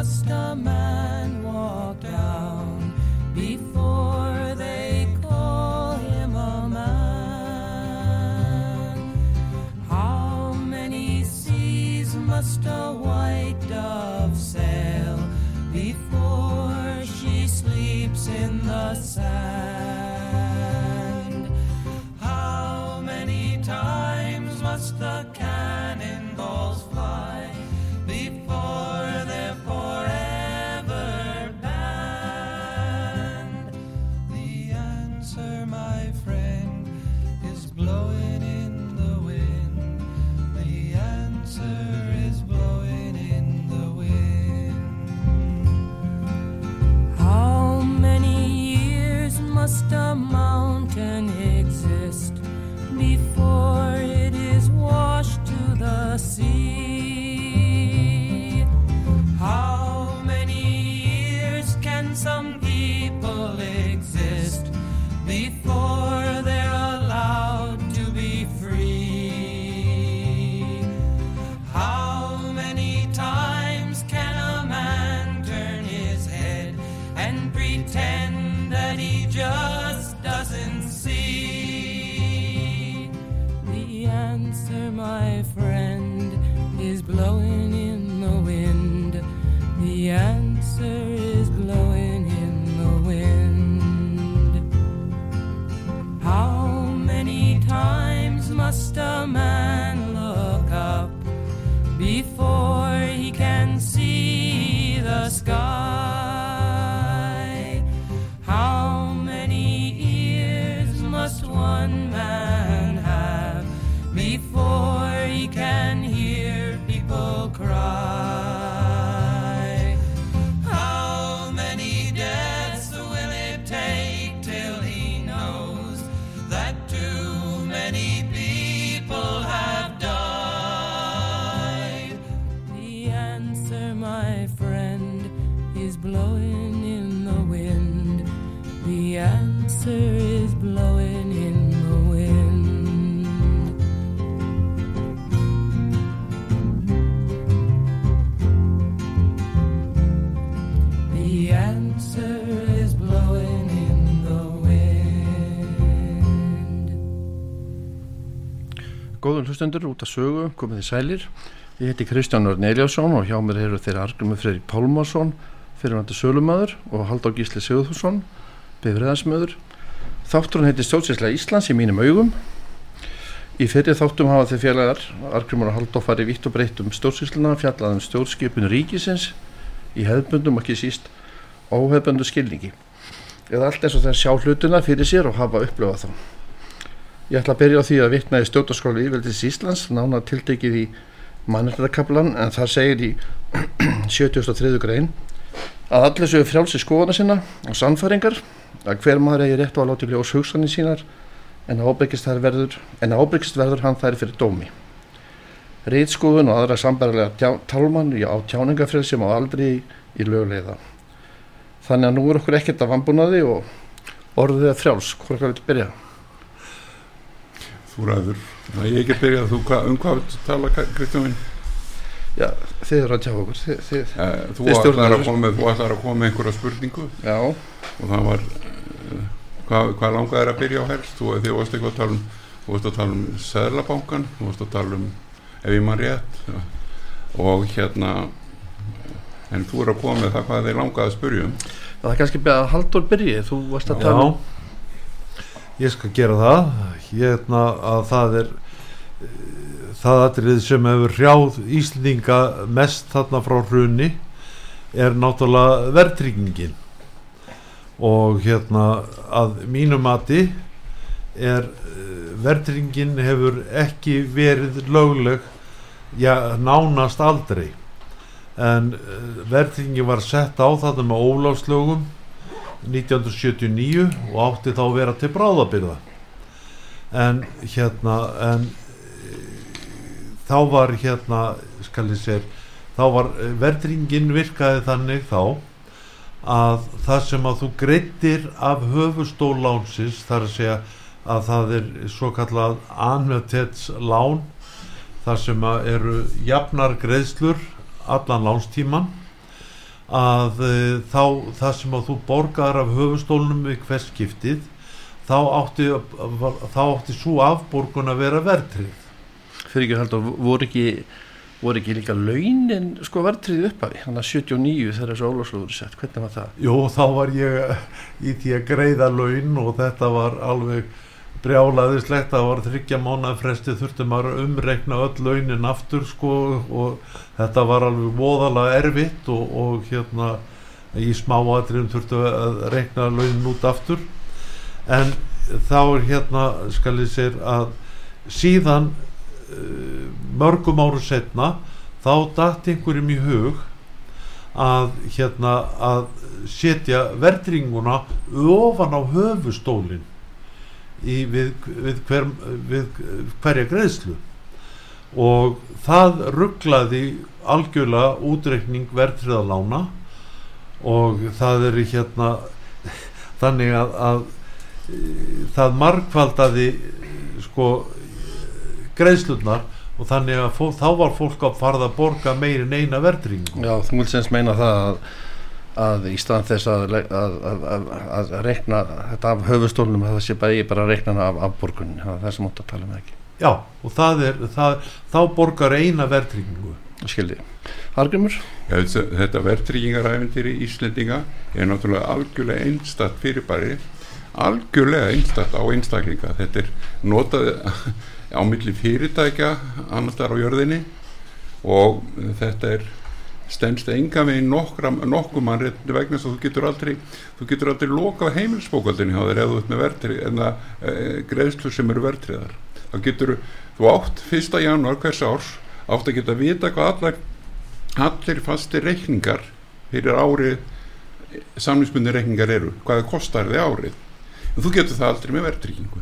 must a man walk down before they call him a man? How many seas must a white dove sail before she sleeps in the sand? How many times must the customer. Góðun hlustendur út af sögu, komið þið sælir. Ég heiti Kristján Örn Eliasson og hjá mér eru þeirra Argrumi Freyri Pálmarsson, fyrirvændi Sölumöður og Haldur Gísli Sigurðursson, bifriðansmöður. Þátturinn heiti Stjórnsíslega Íslands í mínum augum. Í fyrir þáttum hafa þeir félagar Argrumur og Haldur farið vitt og breytt um stjórnsísluna, fjallaðum stjórnskipun ríkisins í hefðbundum, ekki síst óhefbundu skilningi. Eða allt eins og þeir sjá hlutuna fyrir sér og hafa upplöfað þá. Ég ætla að byrja á því að vittna í stjórnarskóla Íveldis Íslands, nána tiltekið í mannrættakablan, en það segir í 73. grein að allir séu frjálsi skoðana sinna og sannfæringar, að hver maður eigi rétt á að láta í ljós hugsanir sínar en ábyggist verður, verður hann þær fyrir dómi. Reitskoðun og aðra sambærlega tálmann á tjáningafrið sem á aldrei í löguleiða. Þannig að nú er okkur ekkert af vambúnaði og orðið er frjáls, hvort hvað vil byrja? Þú ræður, það er ekki að byrja þú, hva, um hvað þú tala Kristján minn? Já, þið eru að tjá okkur þið, þið, ja, Þú ætlar að koma með, með einhverja spurningu. Já. og það var uh, hvað, hvað langaði er að byrja á helst? Þú, þið varst eitthvað að tala um þú varst að tala um Sæðlabankan þú varst að tala um ef ég maður rétt. Og hérna en þú er að koma með það hvað þið langaði að spurja um. Það er kannski að Haldur byrji þú varst að tala um ég skal gera það. Hérna að það er það aðrið sem hefur hrjáð Íslinga mest þarna frá hrunni er náttúrulega verðtryggingin. Og hérna að mínu mati er uh, verðringin hefur ekki verið lögleg já, nánast aldrei. En uh, verðringin var sett á þetta með óláslögum 1979 og átti þá að vera til bráðabyrða en hérna en þá var hérna skal ég segja þá var verðringin virkaði þannig þá að það sem að þú greittir af höfustólánsins þar að segja að það er svo kallað annutetslán þar sem að eru jafnar greiðslur allan lánstíman að e, þá það sem að þú borgar af höfustólnum við hvers skiptið þá átti, þá átti svo afborgun að vera verðtrið fyrir ekki að halda voru ekki voru ekki líka launin sko verðtrið upphafi hann að 79 þegar þessu óláslúður sett hvernig var það? Jú þá var ég í því að greiða laun og þetta var alveg brjálaðislegt það var þryggja mánuða fresti þurftum að umreikna öll launin aftur sko og þetta var alveg voðalega erfitt og, og hérna í smáatriðum þurftum að reikna launin út aftur. En þá er hérna skal ég segja að síðan uh, mörgum áru setna þá dætt einhverjum í hug að hérna að setja verðringuna ofan á höfustólin í, við, við, hver, við hverja greiðslu. Og það rugglaði algjörlega útreikning verðtriðalána og það er hérna þannig að, að það markvaldaði sko greiðslunar og þannig að fó, þá var fólk að farða að borga meirin eina verðringu Já, þú vil semst meina það að, að í staðan þess að, að, að rekna þetta af höfustólunum að það sé bara, bara að rekna af, af borgunni, það er það sem átt að tala um ekki? Já, og það er, það, þá borgar eina verðringu Skildi, Argrymur? Já, þetta verðringaræfindir í Íslendinga er náttúrulega algjörlega einstatt fyrirbæri. Algjörlega einstatt á einstaklinga. Þetta er notað á milli fyrirtækja annars þar á jörðinni og þetta er stendst enga við nokkuð mann vegna þess að þú getur aldrei þú getur aldrei loka á heimilsbókaldinni á þeir eða þú ert með verðtrið en það e, greiðslu sem eru verðtriðar þá getur þú átt fyrsta januar hvers árs átt að geta vita hvað allar allir fasti reikningar fyrir árið samlingsbunni reikningar eru hvaða kostar þið árið. En þú getur það aldrei með verðtrykkingu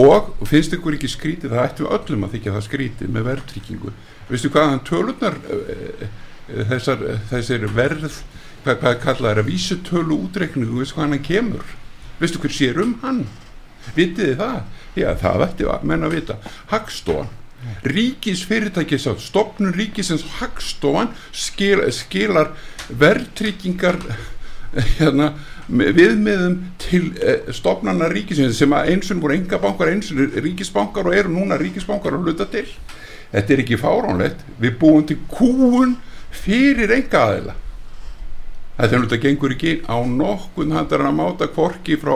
og finnst ykkur ekki skrítið það ættum öllum að þykja það skrítið með verðtrykkingu veistu hvaðan tölunar þessar, þessir verð hvað, hvað kallaður að vísutölu útreiknu þú veist hvað hann kemur. Veistu hver sér um hann? Vitið þið það? Já það ætti að menna að vita. Hagstofan. Ríkis fyrirtækis á stopnum ríkisins Hagstofan skil, skilar verðtrykkingar hérna viðmiðum til eh, stopnarna ríkisins sem að einsun voru enga bankar, einsun ríkisbankar og eru núna ríkisbankar að hluta til. Þetta er ekki fáránlegt. Við búum til kúun fyrir enga aðila þetta er náttúrulega gengur ekki á nokkun handar að máta kvorki frá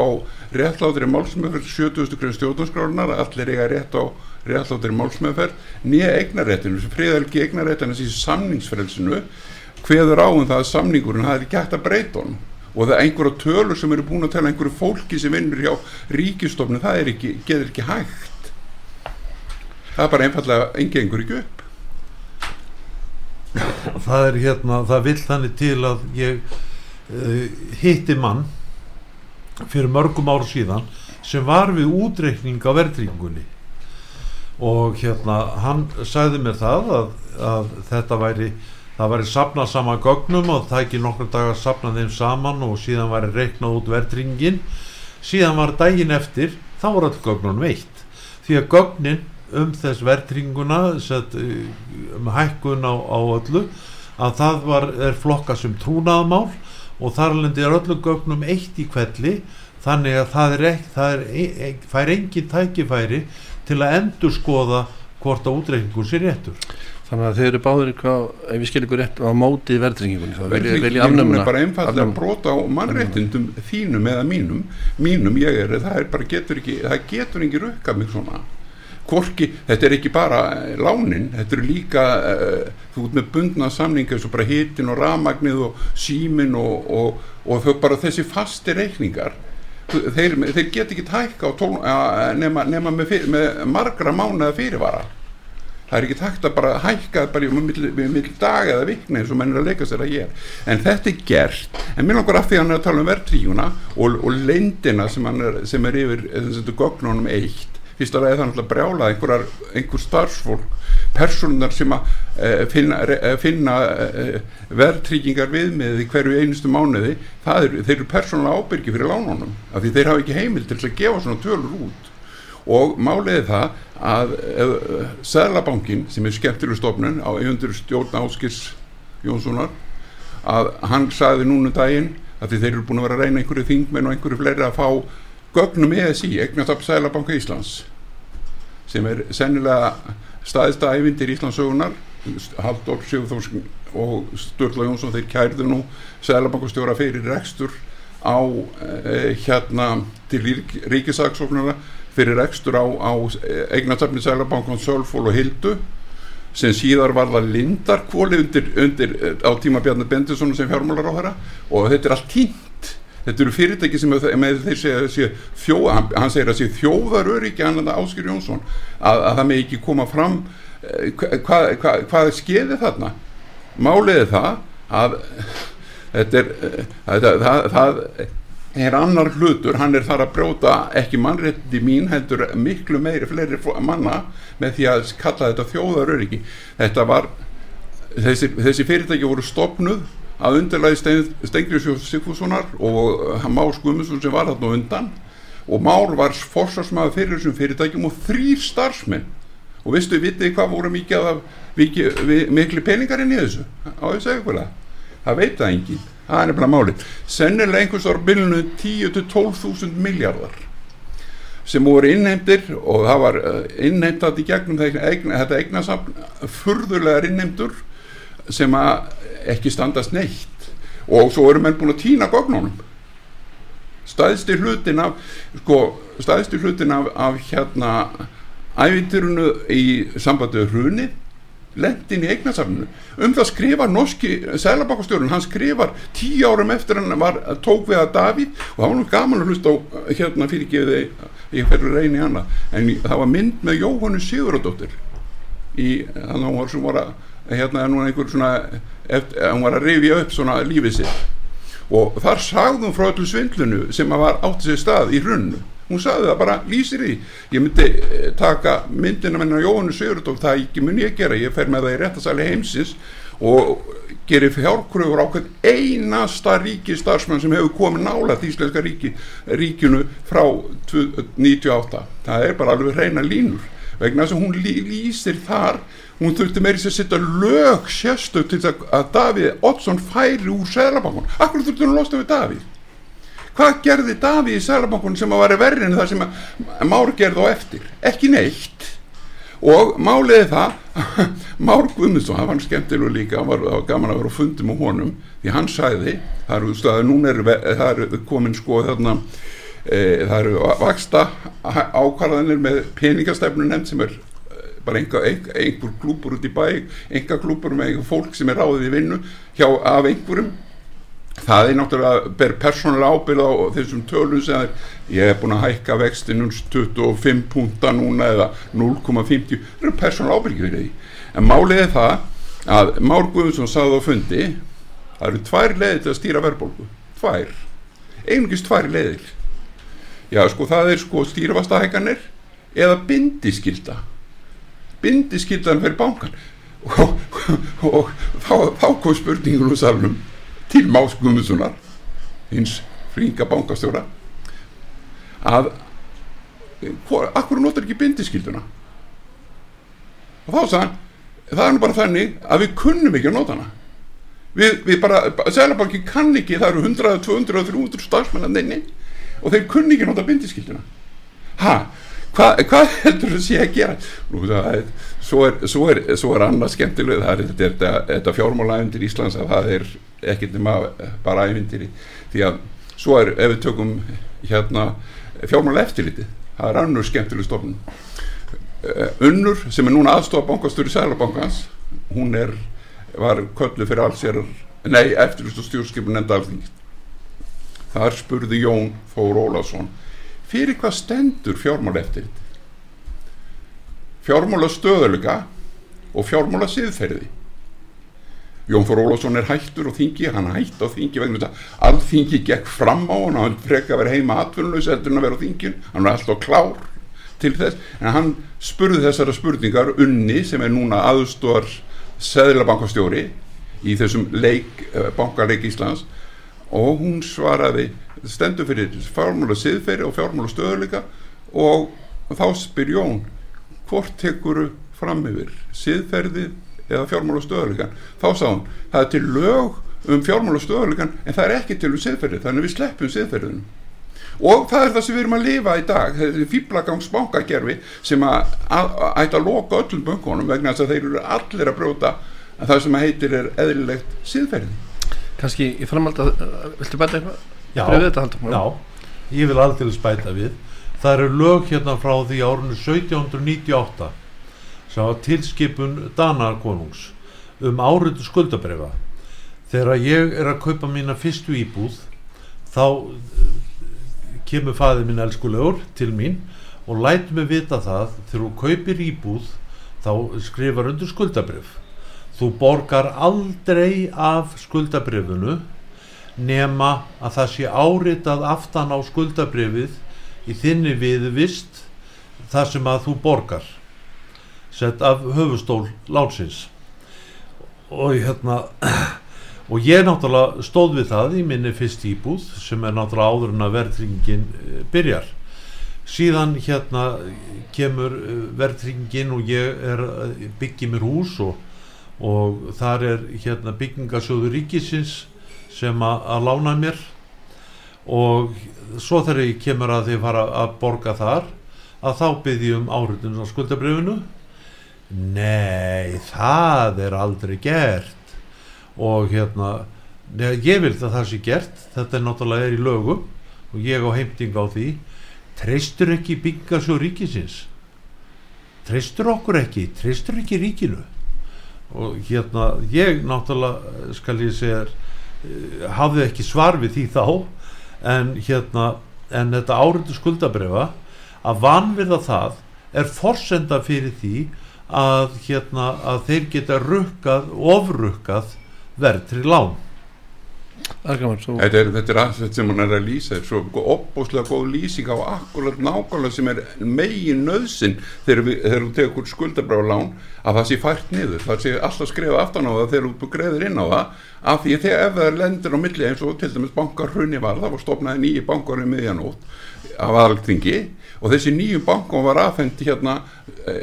réttlátri málsmeðferð 70. grunn stjórnarskrárunar allir eiga rétt á réttlátri málsmeðferð nýja eignaréttinu sem friðalgi eignaréttinu þessi samningsfrelsinu hveður á um það að samningurinn það er ekki hægt að breyta honum. Og það er einhverja tölur sem eru búin að tala einhverju fólki sem vinnur hjá ríkistofnum það er ekki, getur ekki hægt. Það er bara einfallega ekki upp það er hérna það vill þannig til að ég uh, hitti mann fyrir mörgum ár síðan sem var við útreikning á verðringunni og hérna hann sagði mér það að, að þetta væri það væri sapnað saman gögnum og það ekki nokkur dag að sapna þeim saman og síðan væri reiknað út verðringin síðan var daginn eftir þá voru all gögnun veitt. Því að gögnin um þess verðringuna um hækkun á, á öllu að það var, er flokka sem trúnaðamál og þar alveg er öllu gögnum eitt í kvelli þannig að það er, ekki, það er, e, það er engin tækifæri til að endur skoða hvort að útreikningun sé réttur Þannig að þeir eru báður eitthvað, ef við skiljum ykkur rétt á mótið verðringingunni, þá vil ég afnumna. Það er bara einfallega að brota á mannréttindum þínum eða mínum, mínum ég er, það er bara getur ekki, það getur ekki rukka mig svona. Korki, þetta er ekki bara lánin, þetta eru líka, uh, þú ert með bundna samninga eins og bara hitin og ramagnið og símin og, og, og þau bara þessi fasti reikningar þeir, þeir get ekki tækka tól, nema, nema með, fyr, með margra mánuða fyrirvara. Það er ekki tækt að bara hækka bara með mill, dag eða vikna eins og menn er að leika sér að ég en þetta er gert, en mér langar af því að hann er að tala um verðtríuna og, og leindina sem, er, sem er yfir þessu gognunum eitt fyrst að það er þannig að brjála einhver, starfsfólk personar sem að e, finna, e, finna e, verðtryggingar viðmið í hverju einustu mánuði er, þeir eru persónulega ábyrgi fyrir lánunum af því þeir hafa ekki heimil til að gefa svona tölur út. Og máliði það að Sælabankin sem er skemmtileg stofnun á einhundur stjórn Áskis Jónssonar að hann sagði núna um daginn að þeir eru búin að vera að reyna einhverju þingmenn og einhverju fleiri að fá gögnum ESI, eignast af Sælabanka Íslands sem er sennilega staðista ævindir Íslandsögunar Haldur Sigurþórsson og Sturla Jónsson þeir kærðu nú Sælabankastjóra fyrir rekstur á eh, hérna til rík, ríkisaksóknara fyrir rekstur á, á eignastarfni Sælabankan Sölfól og Hildu sem síðar var það lindarkvóli undir, undir á tíma Bjarni Bendisson sem fjármálar á þeirra og þetta er allt tínt þetta eru fyrirtæki sem með þeir segja, segja þjó, hann, segir að sé þjóðaröryggi hann að Áskir Jónsson að, að það með ekki koma fram hvað hva, hva, hva er skeiði þarna? Máliði það að þetta er það, það, það er annar hlutur, hann er þar að brjóta ekki mannrétti mín heldur miklu meiri fleiri manna með því að kalla þetta þjóðaröryggi. Þetta var þessi, þessi fyrirtæki voru stopnuð að undirlæði Stengriðsjóð Sigfússonar og Már Skumundsson sem var þarna undan. Og Már var fórsvarsmaður fyrir þessum fyrirtækjum og þrýr starfsmenn. Og vistu, vitið hvað voru mikið af miklu peningar inn í þessu? Á þessu eða það. Veit það engin, það er nefnilega máli sennilega einhvers ára bylunu 10-12.000 miljardar sem voru innheimtir og það var eh, innheimtat í gegnum þetta eignasafn furðulegar innheimtur sem að ekki standast neitt. Og svo eru menn búin að týna gognunum staðstir hlutin af sko, staðstir hlutin af, af hérna ævindirunu í sambandið hruni lendin í eignasafninu. Um það skrifar norski sælabakastjórun hann skrifar tíu árum eftir hann var tók við að Davíð og það var gaman að hlusta á hérna fyrirgefiði ég ferur reyni hana en það var mynd með Jóhannu Siguradóttir í þannig að hún var sem var að hérna er núna einhver svona eftir, hún var að rifja upp svona lífið sitt. Og þar sagðum frá öllu svindlunu sem að var átti sér stað í hrunnu hún sagði það bara lýsir í ég myndi eh, taka myndina menna Jóhannu Sigurdóf það ekki mun ég gera. Ég fer með það í réttasæli heimsins og gerir fjárkröfur á hvern einasta ríkistarfsmann sem hefur komið nála þýslenska ríki, ríkinu frá 98 það er bara alveg reyna línur. Vegna þess að hún lýsir þar hún þurfti meiri sér að setja lög sérstök til að Davíð Oddsson færi úr Sælabankun akkur þurfti hún að losta við Davíð? Hvað gerði Davíð í Sælabankun sem að veri verri en það sem að Már gerði á eftir? Ekki neitt. Og máliði það Már Guðmundsson, það var hann skemmtilega líka það var, var gaman að vera á fundum á honum því hann sæði, það eru staðið núna er, það eru komin sko þarna e, það eru vaksta ákvarðanir með peningastefnu nefnd sem er bara einhver, einhver, klúpur út í bæ einhver klúpur með einhver fólk sem er ráðið í vinnu hjá af einhverjum. Það er náttúrulega ber persónulega ábyrð á þessum tölum sem ég hef búin að hækka vextinum 25 punta núna eða 0,50 það eru persónulega ábyrgi fyrir því. En málið er það að Már Guðmundsson sagði á fundi það eru tvær leiðir til að stýra verðbólku tvær, einungist tvær leiðir. Já sko það er sko stýrvastahækanir eða bindiskilda bindiskildan fyrir bankan og, og, og þá, þá kom spurningun úr salnum til Más Guðmundssonar hins flinga bankastjóra að akkur notar ekki bindiskilduna og þá sagðan það er nú bara þannig að við kunnum ekki að nota hana. Við, við bara, Sælabanki kann ekki það eru 100, 200, 300 starfsmenn og þeir kunni ekki að nota bindiskilduna hæ Hva, hvað heldur þú sé að gera? Nú, það er, svo, er, svo, er, svo er annað skemmtileg það er þetta, þetta fjármálaæfindir Íslands að það er ekkert nema bara æfindir því að svo er ef við tökum hérna fjármála eftirliti það er annur skemmtileg stofn eh, Unnur sem er núna aðstofa bankastur í Sælabankans hún er, var köllu fyrir alls nei, eftirlust og stjórnskipun nefnda alþingist þar spurði Jón Þór Ólafsson fyrir hvað stendur fjármála eftir fjármála stöðulega og fjármála siðferði Jón Þór Ólafsson er hættur og þingi, hann hætt á þingi að alþingi gekk fram á hann hann frekka vera heima atvinnulegs heldur en að vera á þingin, hann var alltaf klár til þess, en hann spurði þessara spurningar unni sem er núna aðstóðar seðlabankastjóri í þessum leik, bankaleik Íslands og hún svaraði stendur fyrir fjármála siðferði og fjármála stöðuleika og þá spyr Jón hvort tekur fram yfir siðferðið eða fjármála stöðuleikan þá sá hún, það er til lög um fjármála stöðuleikan en það er ekki til um siðferði þannig við sleppum siðferðinu. Og það er það sem við erum að lifa í dag þessi fýblagangs bankagerfi sem að, ætta að loka öllum böngunum vegna þess að þeir eru allir að brjóta að það sem að heitir er eðlilegt siðferði. Kannski í framhald að viltu bæta eitthvað? Já, Þetta, já, ég vil aldrei spæta við. Það eru lög hérna frá því árunni 1798 sem var tilskipun Danarkonungs um áriðu skuldabrefa þegar ég er að kaupa mína fyrstu íbúð þá kemur fæðið minn elskulegur til mín og lætur mig vita það. Þegar þú kaupir íbúð þá skrifar undir skuldabrif þú borgar aldrei af skuldabrifinu nema að það sé áritað aftan á skuldabrifið í þinni viðvist þar sem að þú borgar. Sett af höfustól látsins og hérna og ég náttúrulega stóð við það í minni fyrst íbúð sem er náttúrulega áður en að verðringin byrjar. Síðan hérna kemur verðringin og ég er byggið mér hús og, og þar er hérna byggingasjóður ríkisins sem að, að lána mér. Og svo þegar ég kemur að því fara að borga þar að þá byrði um áhrifin á skuldabrifinu nei það er aldrei gert. Og hérna neða, ég vil það það sé gert. Þetta er náttúrulega er í lögum og ég á heimting á því. Treystur ekki byggasjó ríkisins? Treystur okkur ekki? Treystur ekki ríkinu? Og hérna ég náttúrulega skal ég segja hafði ekki svar við því þá en hérna en þetta áriðu skuldabrefa að vanvirða það er forsenda fyrir því að hérna að þeir geta rukkað, ofrukkað verðri lán. Þetta er, þetta er allt sem hann er að lýsa er svo opbúslega góð lýsing á akkurat nákvæmlega sem er megin nöðsin þegar, við, þegar þú tekur skuldabráð lán að það sé fært niður. Það sé alltaf skrifa aftan á það þegar þú greiðir inn á það af því þegar ef það lendir á milli eins og til dæmis bankarhunni var það var stopnaði nýji bankar í miðjanótt af aðaltingi og þessi nýjum bankum var aðfendi hérna e,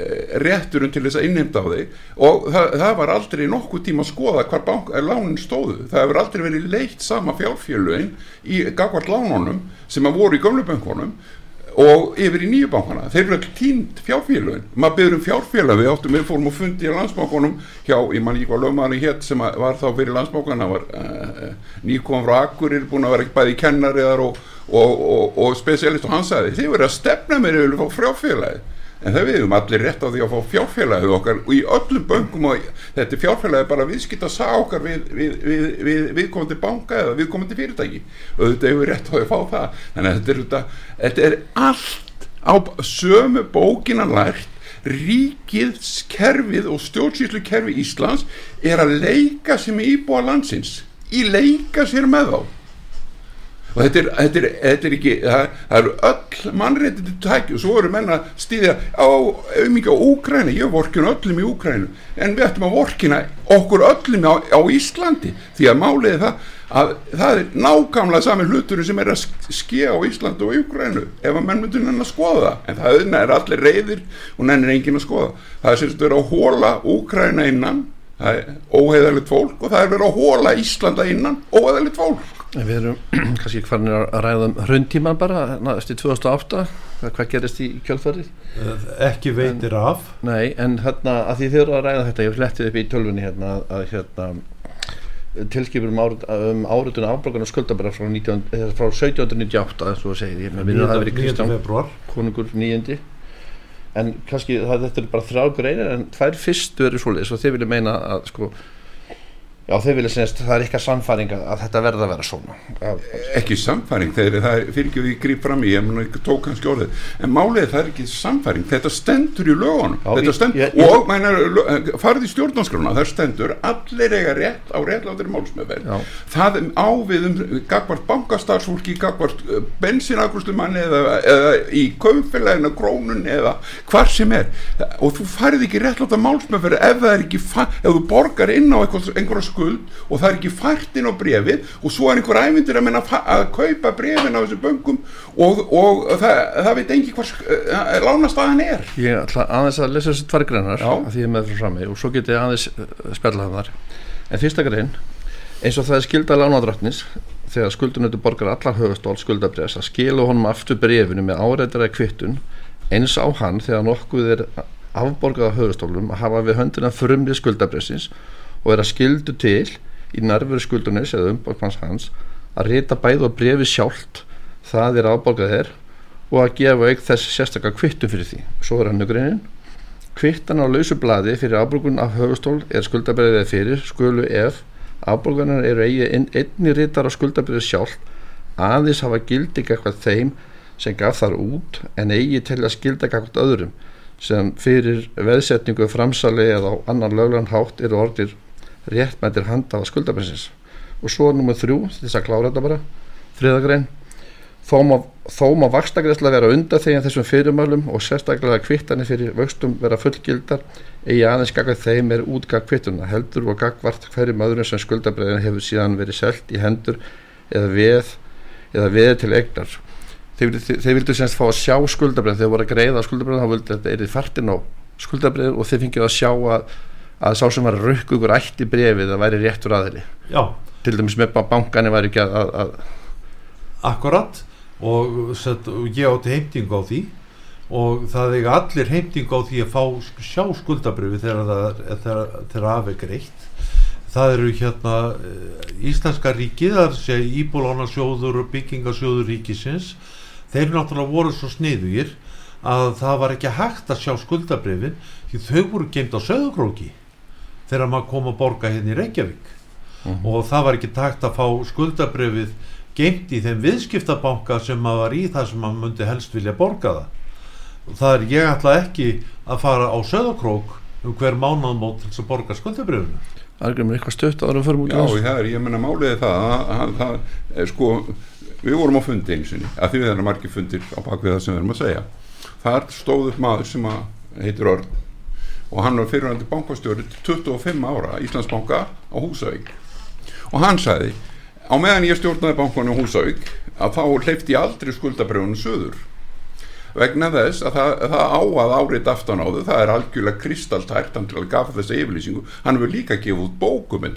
rétturinn til þess að innheimta á þig. Og það, það var aldrei nokkuð tíma að skoða hvar bank, lánin stóðu. Það hefur aldrei verið leitt sama fjárfélögin í gagvart lánunum sem að voru í gömlubankunum og yfir í nýju bankana. Þeir eru ekki tínt fjárfélögin. Maður byrður um fjárfélag. Við áttum við fórum og fundi í landsbankunum hjá, ég man hvað lögmaðurinn hétt sem var þá fyrir landsbankana var uh, nýkom frá Akkurir búin að vera ekki bæði kennariðar og og, og, og specialist og hann sagði þið verður að stefna mér yfir fá fjárfélagi en það við höfum allir rétt á því að fá fjárfélagið okkar og í öllum böngum og þetta fjárfélagið bara viðskipt að sá okkar við, við, við, við viðkomandi banka eða viðkomandi fyrirtæki. Og þetta hefur rétt á því að fá það. Þannig að þetta er, þetta, er allt á sömu bókina lært. Ríkið kerfið og stjórnsýslu kerfi Íslands er að leika sem íbúa landsins. Í leika sér með þá og þetta er, þetta er, þetta er ekki það, það eru öll mannréttindi tæki og svo eru menna stýðja á auðvitað á Úkræni, ég vorkina öllum í Úkrænu en við ættum að vorkina okkur öllum á, á Íslandi. Því að máliði það að það er nákvæmlega sami hlutur sem er að skja á Íslandi og Úkrænu ef að menn myndur nenn að skoða en það er allir reyðir og nenn er engin að skoða. Það er sérst verið að hóla Úkræna innan. Óheðalegt fólk og það er verið að hóla Íslanda innan óheðalegt fólk Við erum kannski hvernig að ræða um hrundtíman bara, næstu 2008 hvað gerist í kjölfarið? Ekki veitir en, af. Nei, en hérna að því þið eru að ræða þetta ég flettið upp í tölvunni hérna að hérna tilskipur um, um áriðun afbrókun og skuldabæra frá, frá 1798 eins og segir. Ég með að það verið Kristján. konungur nýjandi en kannski það, þetta er bara þrjá greina en tvær fyrstu eru svolítið svo þið vilja meina að sko Já, þeir vilja senast, það er eitthvað samfæring að þetta verða að vera svona. ekki samfæring, þeir, það er fyrir ekki að ég grýp fram í, ég mun ekki tók kannski orðið. En málið það er ekki samfæring, þetta stendur í lögunum, stendur ég- ég- og mænar, farið í stjórnanskrona það stendur, allir eiga rétt á réttláttri málsmeðverð, það ávið um gagvart bankastarfsfólki gagvart bensinakrustumanni eða, eða í kaupfélaginu krónun eða hvar sem er. Og þú farið ekki réttlátt að málsmeðverð ef það er ekki, fa- ef þú borgar inn á einhverja skuld og það er ekki fært inn á brefið og svo er einhver ævindir að, að kaupa brefin á þessu böngum og, og það, það veit engi hvað uh, lánastaðan er Ég ætla aðeins að lesa þessi tvær greinar Já. að því ég með frá frammi og svo geti ég aðeins uh, spjalla það þar. En fyrsta grein, eins og það er skilda lánadrottnis þegar skuldunötu borgar allar höfustól skuldabrefs að skilu honum aftur brefinu með áreitara kvittun eins á hann þegar nokkuð er afborgað á höfustólum að hafa við höndina frumri skuldabrefsins og er að skildu til í nærveru skuldunis eða umbókmanns hans að rita bæð og brefi sjálft það er afborgað er og að gefa auk þess sérstakka kvittun fyrir því. Svo er hann greinin. Kvittan á lausu bladi fyrir afborgun af höfustól er skuldabriðið fyrir skulu ef afborgunar eru eigi inn, einni rítar á skuldabriðið sjálf aðeins hafa gildi eitthvað þeim sem gaf þar út en eigi til að skilda eitthvað öðrum sem fyrir veðsetningu framsali eða á annan löglan hátt eru orðir réttmættir handa á skuldabriðsins og svo er nummer þrjú, þess að klára þetta bara þriðagrein þó má, má vakstakræsla vera undan þegar þessum fyrirmálum og sérstaklega kvittanir fyrir vöxtum vera fullgildar eigi aðeins gagvað þeim er útgag kvittuna heldur og gagvart hverjum öðrum sem skuldabræðin hefur síðan verið selt í hendur eða veð eða veð til eignar. Þeir, þeir, þeir vildu semst fá að sjá skuldabræðin þegar voru að greiða skuldabræðin þá vildu þetta er þið fartin á skuldabræðin og þeir fengið að sjá að, að sá sem var að rukka ykkur ætti brefið að væri réttur aðili. Já, til dæmis með bankanir væri ekki að, að, að akkurat. Og, set, og ég átti heimting á því. Og það eiga allir heimting á því að fá sjá skuldabrifi þegar það er þegar, þegar af er greitt. Það eru hérna eh, Íslenska ríkið, það er að segja Íbólónasjóður og byggingasjóður ríkisins. Þeir náttúrulega voru svo sniðugir að það var ekki hægt að sjá skuldabrifin því þau voru geimt á söðugróki þegar maður kom að borga hérna í Reykjavík. Mhm. og það var ekki takt að fá skuldabrifið geimt í þeim viðskiptabanka sem maður var í það sem maður myndi helst vilja borga það. Það er ég ætla ekki að fara á söðakrók um hver mánaðmót til að borga skuldabrifinu Argrimur eitthvað við förum út í Já, það er, ég menna máliði það að, að, það er sko, við vorum á fundi einu sinni, að því við erum margir fundir á bakvið það sem við erum að segja. Þar stóð upp maður sem að heitir Örn og hann var fyrirvændi bankastjóri til 25 ára Íslandsbanka á Húsavík. Og hann sagði á meðan ég stjórnaði bankunni á Húsavík að þá hleyfti ég aldrei skuldabrjónu söður vegna þess að það, það á að árið aftan á þau, það er algjörlega kristaltært hann til að gafa þessa yfirlýsingu. Hann hefur líka gefið út bókum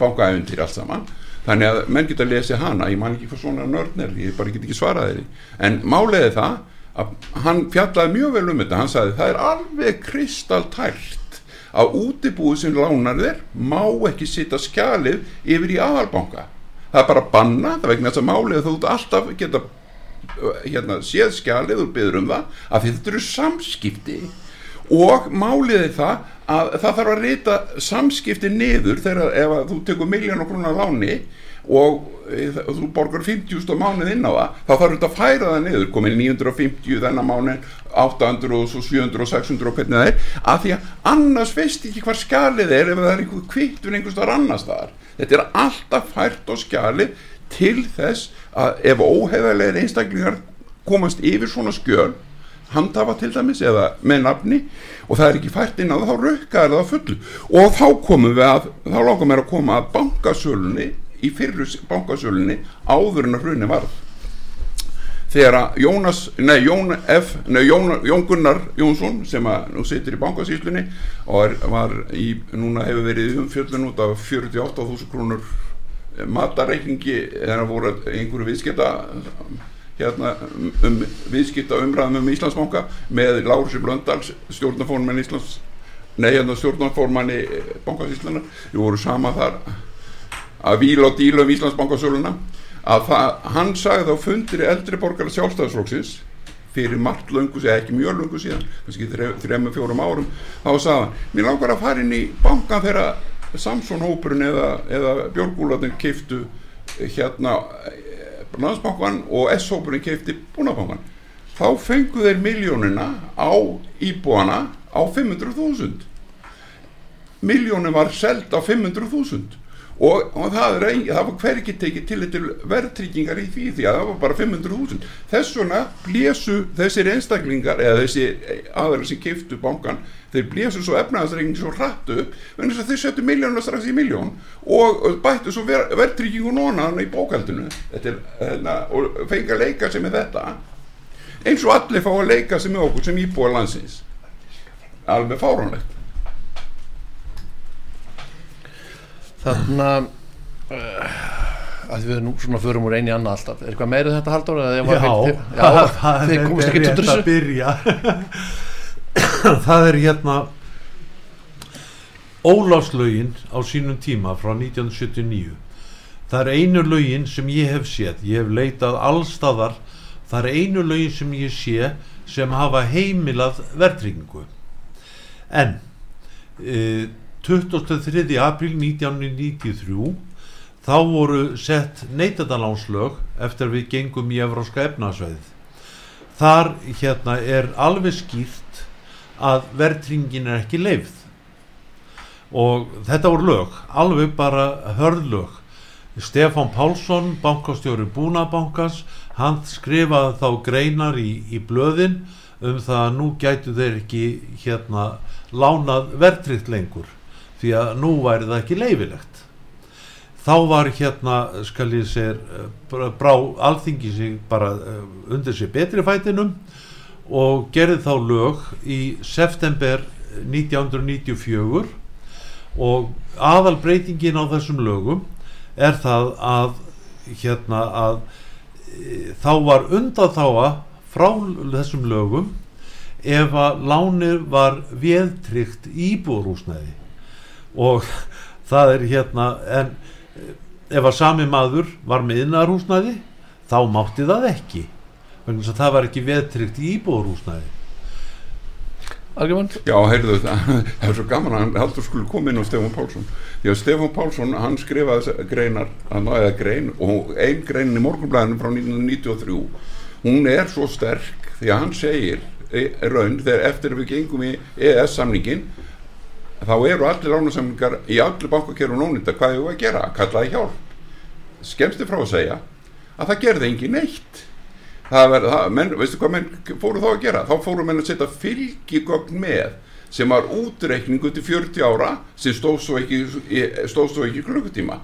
bankaævindiri allt saman. Þannig að menn geta að lesi hana, ég man ekki hvað svona nörn er, ég bara get ekki svarað þeirri. En málega það að hann fjallaði mjög vel um þetta, hann sagði það er alveg kristaltært að útibúið sem lánar þér má ekki sitta skjalið yfir í aðalbanka. Það er bara banna, það vegna þess að málið þú alltaf geta hérna, séð skjalið og byður um það að þetta eru samskipti. Og málið er það að það þarf að reyta samskipti niður þegar ef þú tekur miljón og krónar láni og e, það- þú borgar 50.000 á mánuð inn á það þá þarf þetta að færa það niður komin 950 þennan mánuð 800 og svo 700 og 600 og hvernig það er að því að annars veist ekki hvað skjalið er ef það er einhver kvittun einhvers þar annars þar þetta er alltaf fært á skjalið til þess að ef óheðalegir einstaklingar komast yfir svona skjöl handhafa til dæmis eða með nafni og það er ekki fært inn á það þá rökkar það á fullu. Og þá komum við að þá langar mér að koma að bankasölunni í fyrru bankasölunni áður en að hrunni varð. Þegar að Jónas, nei Jón F, nei Jón, Jón Gunnar Jónsson sem að nú situr í bankasýslunni og er, var í, núna hefur verið umfjöllun út af 48.000 krónur matareikningi þegar voru einhverju viðskipta hérna um viðskipta umræðum um Íslandsbanka með Lárusi Blöndals stjórnarformann Íslands nei hérna stjórnarformanni bankasýslunar við voru sama þar að víla og díla um Íslandsbankasöluna að það, hann sagði á fundir eldri borgara sjálfstæðisflóksins fyrir margt löngu síðan, ekki mjög löngu síðan kannski þrejum og fjórum árum þá sagði hann, mér langar að fara inn í bankan þegar Samson hópurinn eða, eða Björgúlarnir keiftu hérna landsbankan og S-hópurinn keifti búnabankan þá fengu þeir miljónina á íbúana á 500.000 miljónin var seld á 500.000 og, og það, ein, það var hver ekki tekið til til verðtryggingar í því því að það var bara 500.000 þess vegna blésu þessir einstaklingar eða þessi aðra sem keiftu bankan þeir blésu svo efnaðarsreikning svo hrattu en þess að þeir settu miljónu strax í miljón og bættu svo ver, verðtryggingu nóna í bókaldinu er, hérna, og fengi að leika sem er þetta. Eins og allir fá að leika sem er okkur sem íbúa landsins. Alveg fáránlegt Þannig að uh, að við nú svona förum úr eini annað alltaf. Er eitthvað meirið um þetta haldur? Já, það er rétt að byrja. Það er hérna Ólafslaugin á sínum tíma frá 1979 það er einu laugin sem ég hef séð. Ég hef leitað allstaðar það er einu laugin sem ég sé sem hafa heimilað verðringu en e, 23. april 1993 þá voru sett neytadalánslög eftir við gengum í Evróska efnasveið þar hérna er alveg skýrt að verðringin er ekki leifð og þetta voru lög alveg bara hörðlög Stefan Pálsson bankastjóri Búnabankans hann skrifaði þá greinar í, í blöðin um það að nú gætu þeir ekki hérna lánað verðrikt lengur því að nú væri það ekki leifilegt þá var hérna skal ég segja eh, brá alþingi sig bara eh, undir sér betri fætinum og gerði þá lög í september 1994 og aðal breytingin á þessum lögum er það að hérna að e, þá var undan þáa frá þessum lögum ef að lánir var viðtrykt íbúrúsnæði og það er hérna en ef að sami maður var með innarhúsnæði þá mátti það ekki. Þannig að það var ekki veðtrykt í íbúðurhúsnæði Argument? Já, heyrðu það, það er svo gaman að hann heldur skulle koma inn á Stefán Pálsson. Því að Stefán Pálsson, hann skrifaði greinar, hann náði að grein og einn greinin í morgunblæðinu frá 1993 hún er svo sterk því að hann segir raun þegar eftir við gengum í ES samningin þá eru allir lánasamlingar í allir bankakerfum nónita hvað hefur að gera, kallaði hjálp. Skemmstu frá að segja að það gerði engin neitt. Það verði, það, menn, veistu hvað menn fóru þá að gera? Þá fóru menn að setja fylgigögn með sem var útreikningu til 40 ára sem stóð svo ekki, ekki klukkutíma.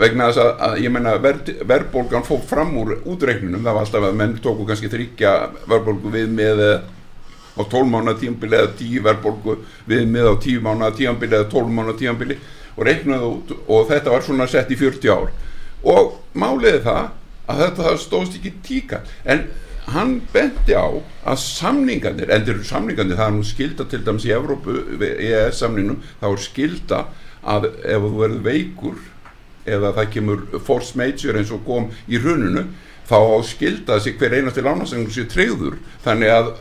Vegna þess að, að ég menna ver, verðbólgan fóð fram úr útreikninum það var alltaf að menn tóku kannski þryggja verðbólgu við með á 12 mánu tíambili eða 10 verðbólgu við með á 10 mánu tíambili eða 12 mánu tíambili og reiknaði út og þetta var svona sett í 40 ár. Og máliði það að þetta stóðst ekki tíka. En hann benti á að samningarnir, endur samningarnir það er nú skilda til dæmis í Evrópu EES samningnum, þá er skilda að ef þú verður veikur eða það kemur force majeure eins og kom í hruninu þá skilda þessi hver einasti lánasengum sér treyður þannig að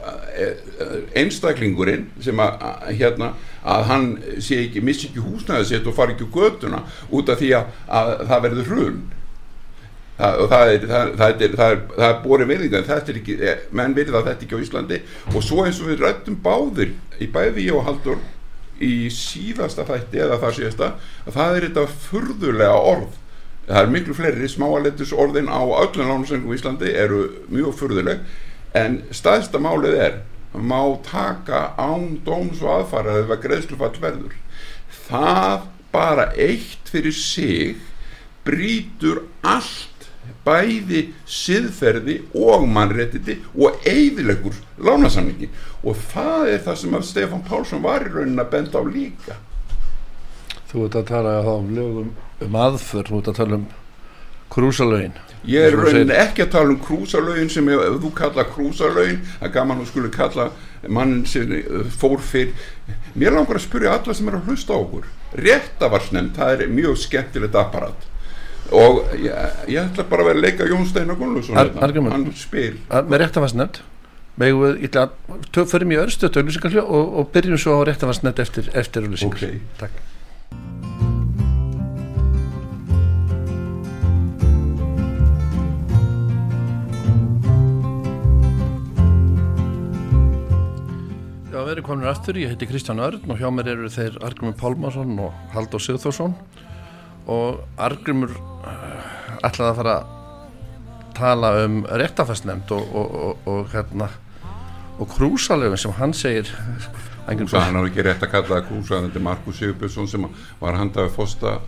einstaklingurinn sem að, hérna, að hann sé ekki, missi ekki húsnæðið sitt og fari ekki göduna út af því að, að það verður hrun. Það, og það er, það, er, er, er borið virðinga en þetta er ekki, eh, menn virða þetta ekki á Íslandi. Og svo eins og við rættum báðir í bæði ég og Haldur í síðasta þætti eða það síðasta að það er þetta furðulega orð það er miklu fleiri smáalettis orðin á öllum lánasengum í Íslandi eru mjög furðuleg. En staðsta málið er má taka án dóms og aðfara eða greiðslufall verður. Það bara eitt fyrir sig brítur allt bæði siðferði og mannréttiti og eidilegur lánasamningi. Og það er það sem að Stefan Pálsson var í raunin að benda á líka. Þú ert að tala um lögum um aðför, þú ert að tala um krúsalögin. Ég er raunin ekki að tala um krúsalögin sem ef þú kalla krúsalögin að gaman þú skulle kalla mann sem eh, fór fyrr mér langar að spyrja alla sem er að hlusta á okkur. Réttavarsnefnd, það er mjög skemmtilegt apparat. Og ég, ég ætla bara að vera að leika Jón Steinar Gunnlusson hérna. hann spyr. Með töfum í öðrstötu auðlýsingarhljó og, og byrjum svo á réttafarsnett eftir, eftir auðlýsingar Ok. Takk Við erum komin aftur, ég heiti Kristján Örn og hjá mér eru þeir Argrimur Pálmarsson og Halldór Sigþórsson og Argrimur uh, ætlaði að fara að tala um réttafæstnefnd og, og, og, og hérna og krúsalöfin sem hann segir. Krúsa, hann har ekki rétt að kalla það Krúsa þetta er Markus Sigurbjörnsson sem var handaði fósta,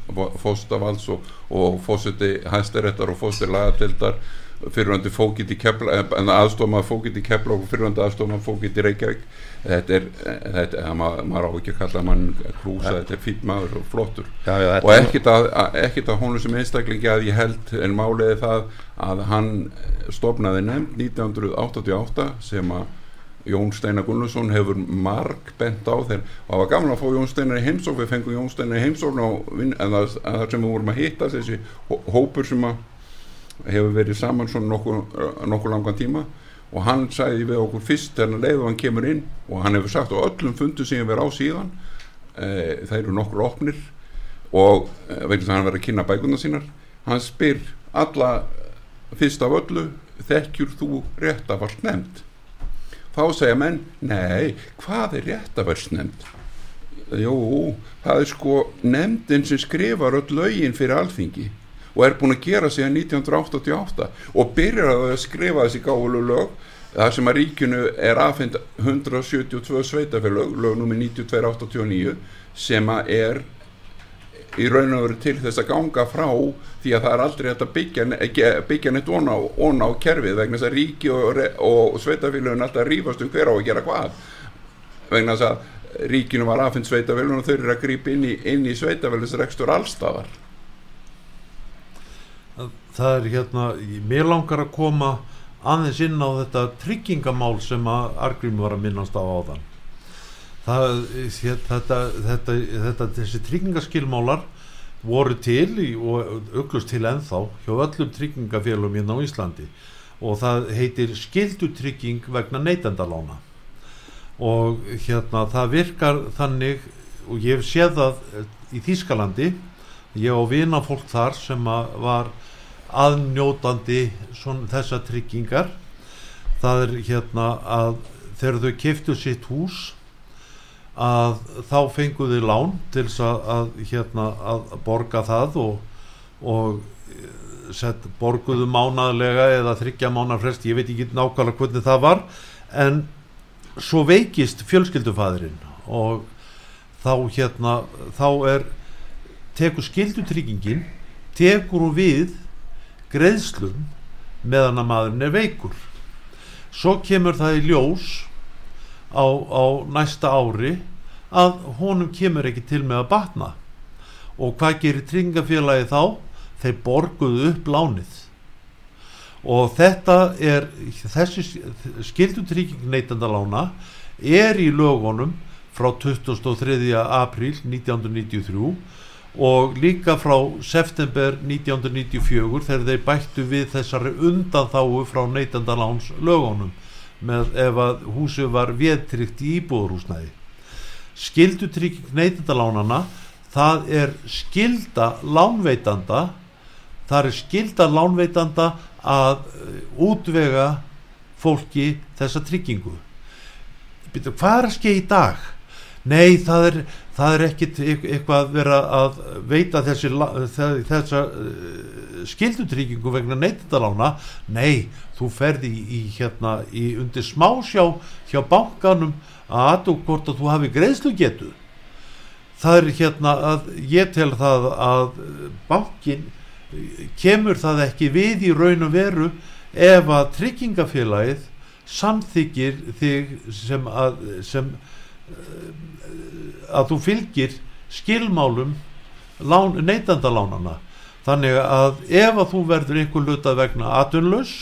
fóstavals og, fósiti hæstaréttar og fósti lagatildar fyrirvændi fókitt í kepla en aðstofma fókitt í kepla og fyrirvændi aðstofma fókitt í Reykjavík þetta er, þetta, maður, maður á ekki að kalla mann Krúsa, þetta er fýtt maður og flottur. Já, já, og ekkit að, ekkit að honum sem einstaklingi að ég held en máliði það að hann stopnaði nefnd 1988 sem að Jón Steinar Gunnarsson hefur marg bent á þegar og það var gaman að fá Jón Steinar í heimsók við fengum Jón Steinar í heimsók en það, sem við vorum að hitta þessi hópur sem að hefur verið saman svona nokkuð nokku langan tíma og hann sagði við okkur fyrst hann leiði og hann kemur inn og hann hefur sagt á öllum fundu sem ég verið á síðan e, það eru nokkur opnir og e, vegna þess að hann verið að kynna bækuna sínar hann spyr alla fyrst af öllu þekkjur þú rétt að vart nefnd þá segja menn, nei, hvað er rétt að vera nefnd? Jú, það er sko nefndin sem skrifar öll lögin fyrir alþingi og er búin að gera síðan 1988 og byrjar að skrifa þessi gálu lög það sem að ríkinu er aðfind 172 sveitafélög lög nummi 9289 sem að er í raun og veru til þess að ganga frá því að það er aldrei hægt að byggja, byggja neitt ón á, á kerfið vegna þess að ríki og, og sveitafélagin alltaf rýfast um hver á að gera hvað. Vegna þess að ríkinu var aðfind sveitafélagin og þau eru að grípa inn í, í sveitafélagsrekstur allstafar Það er hérna, mér langar að koma aðeins inn á þetta tryggingamál sem að Argrím var að minnast á áðan. Það, þetta, þetta, þetta, þessi tryggingaskilmálar voru til í, og auglust til ennþá hjá öllum tryggingafélum hérna á Íslandi. Og það heitir skildutrygging vegna neytendalána. Og hérna það virkar þannig og ég séð það í Þýskalandi. Ég á vina fólk þar sem var aðnjótandi þessa tryggingar. Það er hérna að þegar þau keftu sitt hús að þá fenguðu lán til að, að, hérna, að borga það og, og set, borguðu mánaðlega eða þryggja mánarfrest, ég veit ekki nákvæmlega hvernig það var en svo veikist fjölskyldufæðurinn og þá hérna þá er tekur skildutryggingin tekur hún við greiðslum meðan að maðurinn er veikur svo kemur það í ljós á, á næsta ári að honum kemur ekki til með að batna og hvað gerir tryggingafélagi þá? þeir borguðu upp lánið og þetta er þessi skildutrygging neytandalána er í lögunum frá 23. apríl 1993 og líka frá september 1994 þegar þeir bættu við þessari undanþáu frá neytandaláns lögunum með ef að húsi var viðtrykt í íbúðurhúsnæði skildutrygging neytendalánana það er skilda lánveitanda það er skilda lánveitanda að útvega fólki þessa tryggingu hvað er að skeið í dag? Nei, það er, það er ekkit eitthvað vera að veita þessi, þessa skildutryggingu vegna neytindalána nei, þú ferði í, í, hérna, í undir smásjá hjá bankanum að aðdók hvort að þú hafi greiðslu getu það er hérna að ég tel það að bankin kemur það ekki við í raun og veru ef að tryggingafélagið samþykir þig sem að sem að þú fylgir skilmálum lán, neytandalánana þannig að ef að þú verður einhver luta vegna atunlaus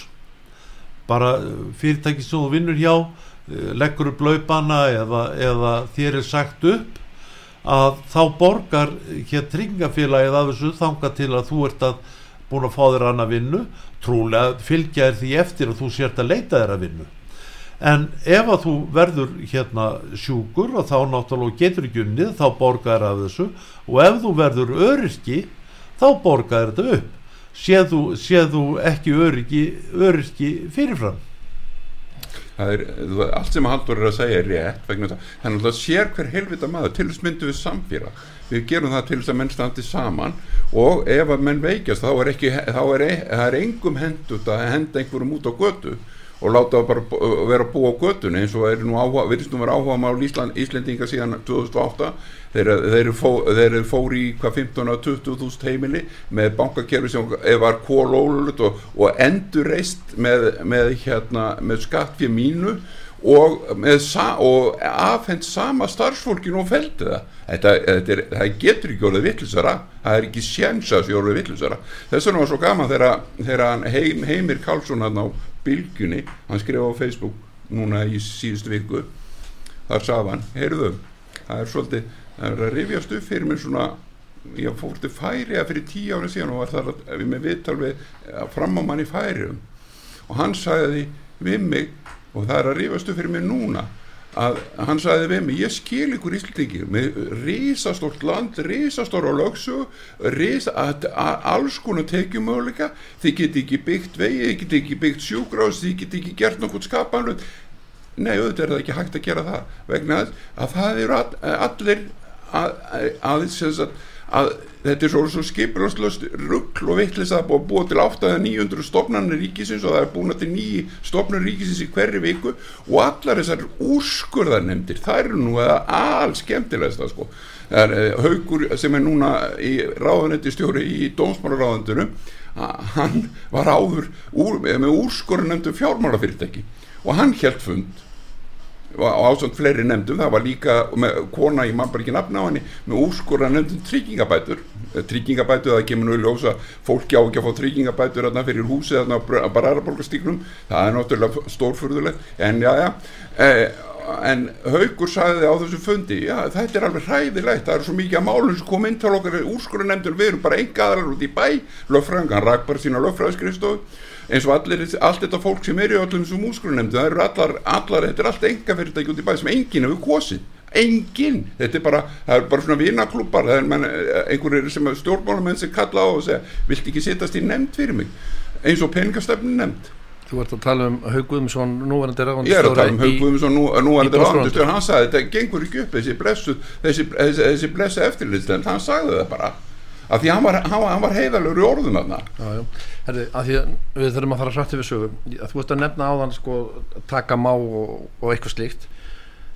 bara fyrirtæki sem þú vinnur hjá leggur upp laupana eða, eða þér er sagt upp að þá borgar hér tryggingafélagið af þessu þanga til að þú ert að búin að fá þér annað vinnu. Trúlega fylgja þér því eftir og þú sért að leita þér að vinnu en ef að þú verður hérna sjúkur og þá náttúrulega getur ekki unnið þá borgar af þessu. Og ef þú verður öryrki þá borgar þetta upp. Séð þú, séð þú ekki öryrki, öryrki fyrirfram? Það er, allt sem Haldur er að segja er rétt vegna þess að þannig að það sér hver helvita maður. Til þess myndu við samfélag. Við gerum það til þess að menn standi saman. Og ef að menn veikast þá er ekki þá er, það er engum hendut að henda einhverjum út á götu og láta það bara vera að búa á götunni eins og er nú áhuga, virðist nú vera áhuga mál Ísland, Íslendinga síðan 2008 þeir, þeir, fó, þeir fóri í hvað 15-20.000 heimili með bankakerfi sem var kólólut og, og endur reist með, með, hérna, með skatt fyrir mínu og, og afhengt sama starfsfólkinu og feldi það. Þetta, þetta er, það getur ekki orðið vittlisara það er ekki sjensas í orðið vittlisara þess vegna var svo gaman þegar heim, Heimir Karlsson hann á bylgjunni, hann skrifa á Facebook núna í síðustu viku þar sað hann, heyrðu það er svolítið, það er að rifjast upp fyrir mér svona, ég fór til færi fyrir tíu ára síðan og var þar að, við með viðtal við fram á manni færium og hann sagði við mig og það er að rifjast upp fyrir mér núna að hann sagði við mig ég skil ykkur íslendingir með risastórt land, risastóra lögsu risa, að, að, alls konar tekjum möguleika, þið geti ekki byggt vegi, þið geti ekki byggt sjúgrás þið geti ekki gert nokkur skapanlut nei, auðvitað er það ekki hægt að gera það vegna að það eru all, allir að, að að þetta er svo, svo skipurlöst ruggl og vittlis að búa, búa til 800-900 stofnarnir ríkisins og það er búin til nýji stofnarnir ríkisins í hverju viku og allar þessar úrskurðarnemdir það eru nú alls skemmtilegast sko. það er uh, haugur sem er núna í ráðanetti stjóri í dómsmálaráðandunum hann var áður úr, með úrskurðarnemdu fjármálafyrirtæki og hann held fund og ásand fleiri nefndum, það var líka með kona í mann bara ekki nafna á henni með úrskurra nefndum tryggingabætur. Eh, tryggingabætur, það kemur nú í ljósa fólki á ekki að fá tryggingabætur þarna fyrir húsið þarna á bararabolgastíknum það er náttúrulega stórfurðulegt en já já. Eh, en Haugur sagði á þessu fundi já þetta er alveg hræðilegt, það er svo mikið að málun sem kom inn til okkar úrskurra nefndur við erum bara enga aðrar út í bæ löffræðing, hann rak bara sína löffræðskristofu eins og allir, allt þetta fólk sem er í öllum þessum úrskurðunemndu, það eru allar, allar þetta er allt enga fyrirtæki út í bæð sem enginn hefur kosið. Enginn, þetta er bara það er bara svona vinaklúpar er einhverjir sem stjórnmálamenn sem kalla á og segja, vilt ekki sittast í nefnd fyrir mig, eins og peningastefnin nefnd Þú ert að tala um Haug Guðmundsson núverandi ráðandistjóra Ég er að tala um Haug Guðmundsson nú, núverandi ráðandistjóra hann sagði þetta gengur ekki upp þessi blessu þessi, þessi, þessi blessu eftirlýðstönd hann sagði það bara af því hann var, hann var heiðalur í orðum aðna Herði, að við þurfum að fara hrætti við sögum þú veist að nefna á þann sko taka má og, og eitthvað slíkt.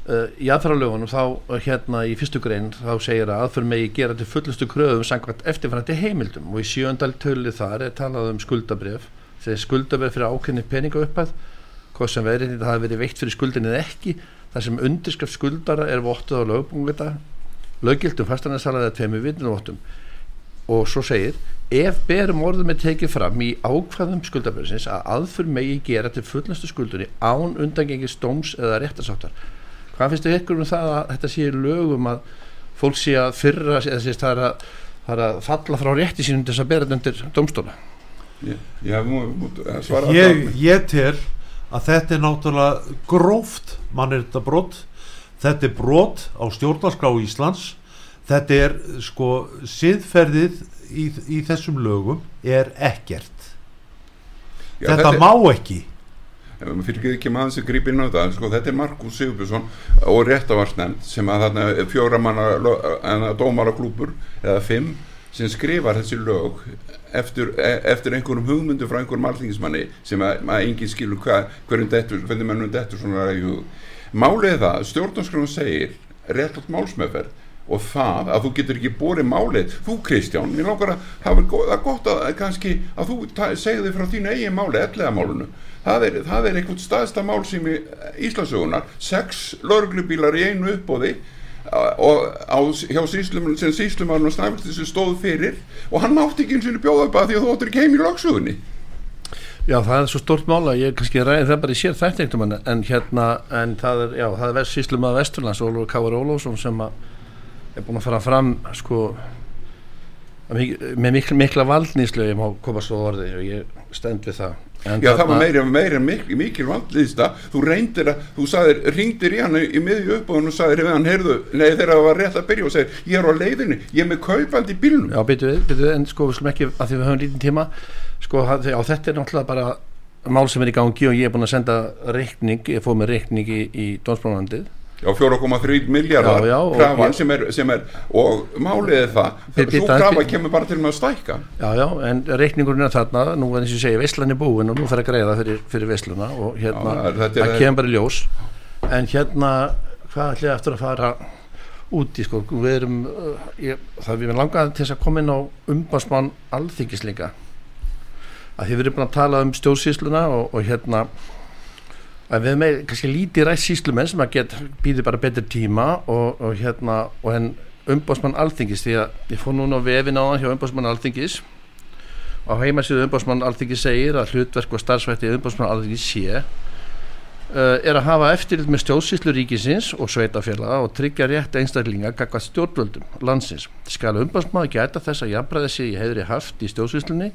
Uh, í aðfæralögunum þá hérna í fyrstu grein þá segir að aðför megi gera til fullustu kröðum sangvært eftirfærandi heimildum. Og í sjöndal tölu þar er talað um skuldabref þegar skuldabref fyrir ákveðni peninga uppæð hvað sem verið þetta hafi verið veikt fyrir skuldin eða ekki þar sem undirskrift skuldara er vottuð á lögbúngita löggildum fastanarsalega eða tveimu vinnuvottum og svo segir ef berum orðum er tekið fram í ákvæðum skuldaböðsins að aðfur megi gera til fullastu skuldunni án undangengis stóms eða réttasáttar hvað finnst þau ykkur um það að þetta sé lögum að fólk sé að fyrra eða sést það er að, það er að falla frá rétti sínum til þess að bera þetta undir domstóla ég, ég tel að þetta er náttúrulega gróft mann er þetta brot þetta er brot á stjórnarskrá Íslands þetta er sko siðferðið í, í þessum lögum er ekkert. Já, þetta, þetta má ekki. Fyrir ekki maður sem grýpir inn á það sko, þetta er Markus Sigurbjörnsson og réttavarsnefnd sem að þarna fjóra manna dómara klúpur eða fimm sem skrifar þessi lög eftir, e, eftir einhverjum hugmyndu frá einhverjum alþingismanni sem að, að enginn skilur hva, hverjum dettur, hvernig mennum dettur svona ræðu málið það, stjórnarskrifun segir réttátt málsmeðferð og það að þú getur ekki bórið málið. Þú Kristján, mér langar að það er gott að kannski að þú segði frá þínu eigin máli, ellega málunu það er, það er einhvern staðsta mál sem í Íslandsögunar, sex lauruglubílar í einu uppbóði og á, hjá síslum sem síslumarinn og snæfistir sem stóð fyrir og hann mátti ekki eins og bjóða upp að því að þú óttur ekki heim í lagsögunni Já, það er svo stort mála, ég kannski ræðið það bara í sér þættingtum en hérna, en það er, já, það er síslum að Vesturlands, Ólur Káur Ólósson sem að er búin að fara fram sko með mikla, mikla valdnýslu ég má koma svo orði og ég stend við það. En Já það var meira, meira mikil, mikil vandliðsta þú reyndir að, þú sagðir ringdir í hann í miðju upp og sagðir við hann heyrðu, nei þegar það var rétt að byrja og segir ég er á leiðinni, ég er með kaupand í bílnum. Já byrju við, byrju við, en sko við slum ekki að því við höfum lítinn tíma sko á þetta er náttúrulega bara mál sem er í gangi og ég er búin að senda reikning, ég fóð með reikning í, í Já, 4,3 miljardar krafan sem er, sem er og málið er það svo krafa kemur bara til með að stækka. Já, já, en reikningurinn er þarna nú er eins og ég segja, Vestlan er búin og nú þarf að greiða fyrir, fyrir Vestluna og hérna það kemur bara ljós. En hérna, hvað ætlum ég eftir að fara úti, sko, við erum uh, ég, það við erum langaði til þess að koma inn á umbásmann alþingislinga að þið verðum búin að tala um stjórnsýsluna og, og hérna að við með kannski lítið rætt síslumenn sem að get býði bara betur tíma og, og hérna og henn umbásmann alþingis því að ég fór núna á vefin á hann hjá umbásmann alþingis og heimasíðu umbásmann alþingis segir að hlutverk og starfsvætti umbásmann alþingis sé uh, er að hafa eftirlit með stjórnsýslu ríkisins og sveitafélaga og tryggja rétt einstaklinga gagvað stjórnvöldum landsins. Skal umbásmann geta þess að jafnbræða sig í heðri haft í stjórnsýslunni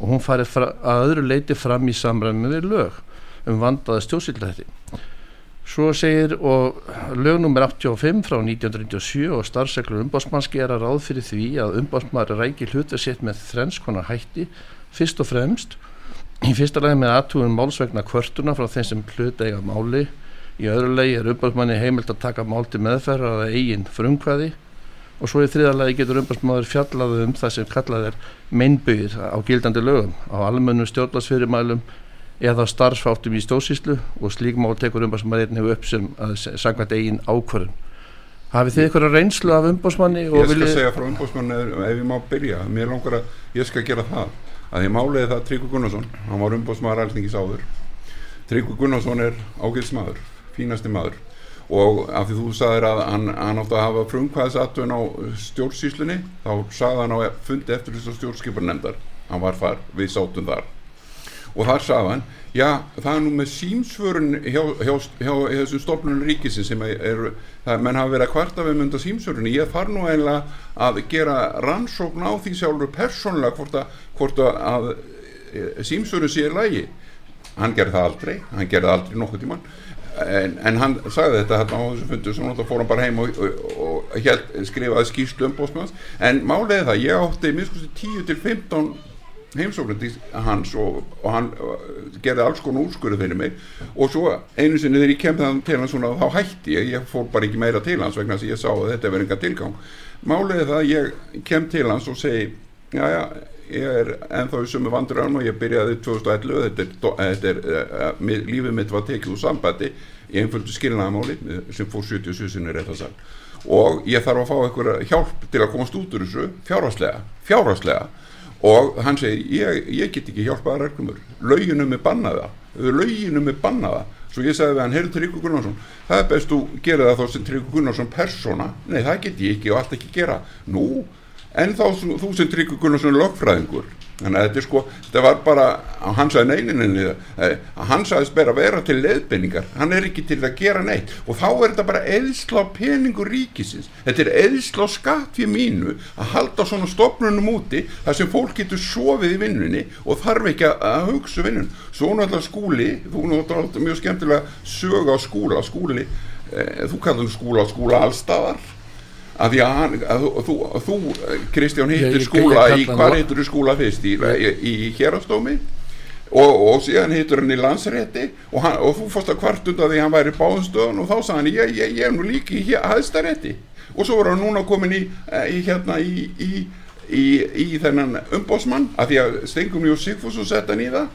og hún farið að öðru leiti fram í samræmi við lög um vandaða stjórnsýllætti svo segir og lögnumir 85 frá 1997 og starfseglur umbásmanns gera ráð fyrir því að umbásmann rækir hlutversitt með þrenskona hætti. Fyrst og fremst í fyrsta lagi með aðtúin málsvegna kvörtuna frá þeim sem hlut eiga máli. Í öðru lagi er umbásmanni heimilt að taka mál til meðferðar að eigin frumkvæði. Og svo í þriðalagi getur umbásmann fjallað um það sem kallað er meinbyggir á gildandi lögum á almennu stjórnlasfyrirmælum eða starfsfáttum í stóðsíslu og slík mál tekur umbásmannin hefur upp sem sangvært eigin ákvörðun. Hafið þið eitthvað reynslu af umbásmanni? Ég skal vilji... segja frá umbásmanni ef ég má byrja, mér langar að ég skal gera það. Að ég máliði það Tryggvi Gunnarsson hann var umbásmaður alþingis áður. Tryggvi Gunnarsson er ágæðs maður fínasti maður. Og af því þú sagðir að hann, hann átti að hafa frumkvæðisatun á stjórnsíslunni þá sagði hann á fundi eftir þess að stjórnskiparnemdar hann var far, við sátum þar og þar sagðan já það er nú með símsvörun hjá, hjá, hjá, þessum stofnunum ríkisin sem er, er það, menn hafa verið að kvarta við mynda símsvörunni ég þarf nú eiginlega að gera rannsókn á því sjálfur persónulega hvort að, hvort að, að e, símsvörun sé lægi hann gerði það aldrei, hann gerði aldrei nokkuð tíman en, en hann sagði þetta hérna á þessu fundu sem náttúrulega fór hann bara heim og, og, og, og skrifaði skýrslu um bósmjöðans en málega það, ég átti miskusti 10 til 15 heimsóknandi hans og, og hann uh, gerði alls konar úrskurðu fyrir mig. Og svo einu sinni þegar ég kemði til hans svona, þá hætti ég, ég fór bara ekki meira til hans vegna þess að ég sá að þetta verði enga tilgang. Máliði það að ég kem til hans og segi já já ég er enþá í sumu vandurinn og ég byrjaði 2011 þetta er, þetta er uh, lífið mitt var tekið úr sambandi. Í einföldu skilnaðamáli sem fór 77 sinni rétt að sagja og ég þarf að fá eitthvað hjálp til að komast út úr þessu fjárháslega fjárháslega og hann segir ég, ég get ekki hjálpaða reglumur lauginum er bannaða lauginum er bannaða svo ég sagði við hann, heyrðu Tryggur Gunnarsson það er best þú gera það þá sem Tryggur Gunnarsson persóna. Nei það get ég ekki og allt ekki gera. Nú, en þá þú sem Tryggur Gunnarsson lögfræðingur. Þannig að þetta er sko, þetta var bara á hans að neyninni að hans aðeins ber að vera til leðbenningar hann er ekki til að gera neitt. Og þá er þetta bara eðsla peningur ríkisins. Þetta er eðsla skatt fyrir mínu að halda svona stopnunum úti þar sem fólk getur sofið í vinnunni og þarf ekki að hugsa vinnun svo náttúrulega skúli, þú náttúrulega mjög skemmtilega sög á skúla. Skúli, eh, þú kallar skúla skúla allstafar að því að, hann, að þú, þú Kristján hittir skúla í hvað hittur þú skúla fyrst? Í, í, í hérastómi og, og síðan hittur hann í landsrétti. Og, hann, og þú fórst að kvartunda því hann væri báðumstöðun og þá sagði hann ég, ég, ég er nú líki í hæðstarétti og svo var hann núna komin í, í hérna í þennan umbósmann að því að Stengum Jó Sigfússon sett hann í það.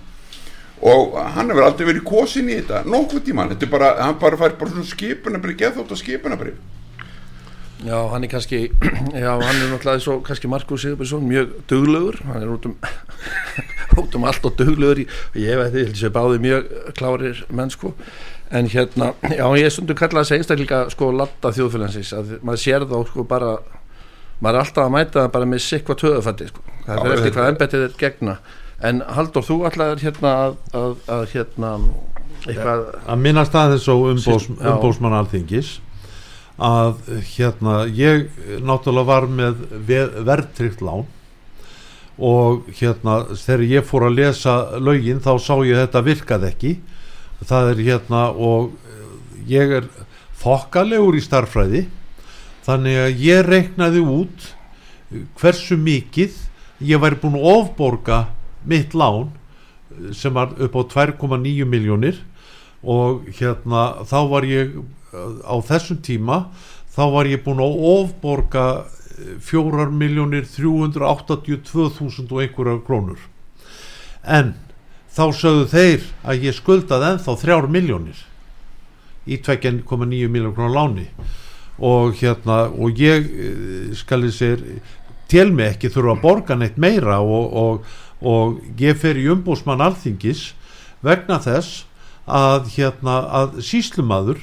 Og hann hefur aldrei verið kosin í þetta nokkuð tíma, þetta er bara hann bara fær bara svona skipunabrið geðþótt að skipunabrið Já, hann er kannski, já, hann er náttúrulega svo kannski Markus Sigurbjörnsson mjög duglegur, hann er út um, út um allt og duglegur, ég veit því, ég held að það báði mjög klárir mennsku, en hérna, já, ég stundu kallað að segja einstaklega sko latta þjóðfélagsins, að maður sér þá sko bara, maður er alltaf að mæta það bara með sikva töðufætti, sko, það er eftir hvað ennbættið er gegna, en Haldur, þú alltaf er hérna að, að, að hérna, eitthvað... Að minnast aðeins og umbós, umbósmann alþingis, að hérna ég náttúrulega var með verðtrykt lán og hérna þegar ég fór að lesa lögin þá sá ég þetta virkað ekki. Það er hérna og eh, ég er þokkalegur í starfræði þannig að ég reiknaði út hversu mikið ég væri búin að ofborga mitt lán eh, sem var upp á 2,9 miljónir og hérna þá var ég á þessum tíma þá var ég búin að ofborga 4.382.000 og einhverja krónur. En þá sögðu þeir að ég skuldaði ennþá 3 miljónir í 2,9 miljón krónar láni. Og hérna og ég eh, skal ég segja til mig ekki þurfa að borga neitt meira og, og, og ég fer í umbúsmann alþingis vegna þess að hérna að síslumadur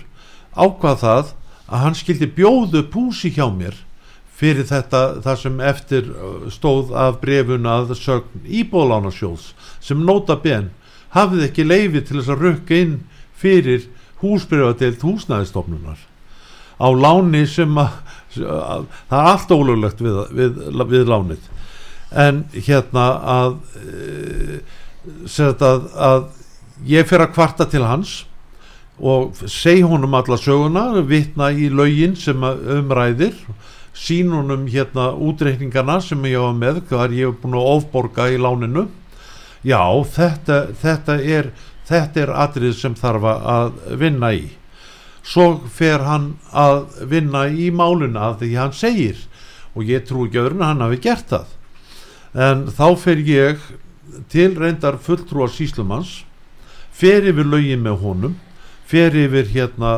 ákvað það að hann skildi bjóðu púsi hjá mér fyrir þetta það sem eftir uh, stóð af brefun að sögn íbóðlánarsjóðs sem nota ben hafið ekki leifi til þess að rukka inn fyrir húsbyrjadeilt húsnæðistofnunar á láni sem að, að það er allt ólöglegt við, við, við lánið. En hérna að, e, að, að ég fyrir að kvarta til hans og segi honum alla söguna vittna í laugin sem umræðir sínunum hérna útreikningarna sem ég hafa með hvað ég búin að ofborga í láninu. Já þetta, þetta er þetta er atrið sem þarf að vinna í. Svo fer hann að vinna í máluna því hann segir og ég trú ekki öðrun að hann hafi gert það. En þá fer ég til reyndar fulltrúar síslumans fer yfir lögin með honum fer yfir hérna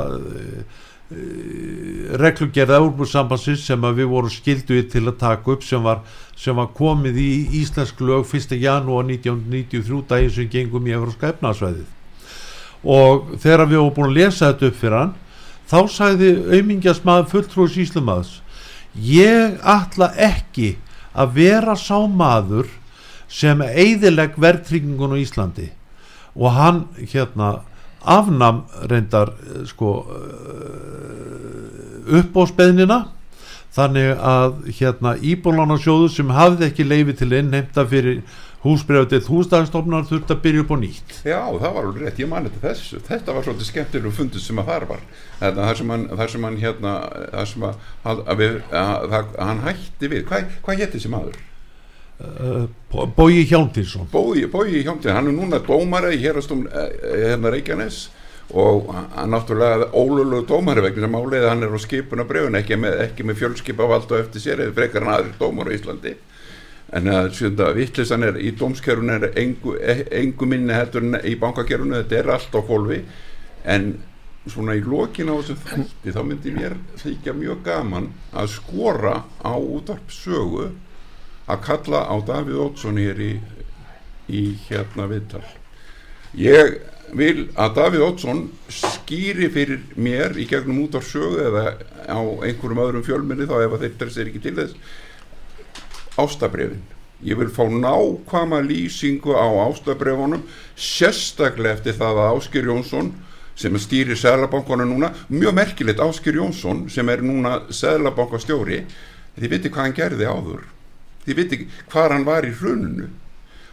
Eh, reglugerð Európa-sambansins sem við vorum skilduð til að taka upp sem var, sem var komið í Íslensk lög 1. janúar 1993 daginn sem gengum í Európska efnarsvæðið og þegar við vorum búin að lesa þetta upp fyrir hann þá sagði auðmingjasmaður fulltrúis Íslamaðs ég ætla ekki að vera sá maður sem eiðileg verðtryggingun á Íslandi og hann hérna afnam reyndar eh, sko eh, upp á speðnina þannig að hérna Íbólánarsjóðu sem hafði ekki leifi til innheimta fyrir húsbreyfið húsdagstofnar þurft að byrja upp á nýtt. Já, það var alveg rétt, ég mani þetta þessu þetta var svolítið skemmtileg fundið sem að það var. Það sem hann, það sem hann hérna það sem að, að, við, að, að hann hætti við, hvað, hvað hétti þessi maður? Uh, Bói Hjálmtinsson Bói, Bói Hjálmtinsson, hann er núna dómara í hérastum eh, hérna Reykjanes og hann náttúrulega ólulegu dómari vegna sem áleiði hann er á skipuna brefun ekki með, með fjölskipavald og eftir sér eða frekar hann aðri dómar á Íslandi. En að sjönda vittlisan er í dómskerfun er engu, engu minni heldur en í bankakerfunu þetta er allt á fólfi en svona í lokin á þessum þætti þá myndi mér þykja mjög gaman að skora á útvarp sögu að kalla á Davíð Ótsson hér í, í hérna viðtal. Ég vil að Davíð Ótsson skýri fyrir mér í gegnum út á sögu eða á einhverjum öðrum fjölminni þá ef þeir dressir ekki til þess ástabrefin ég vil fá nákvama lýsingu á ástabrefunum sérstaklega eftir það að Áskir Jónsson sem stýrir Sælabankona núna mjög merkilegt Áskir Jónsson sem er núna Sælabankastjóri þið viti hvað hann gerði áður þið viti hvað hann var í hrunnu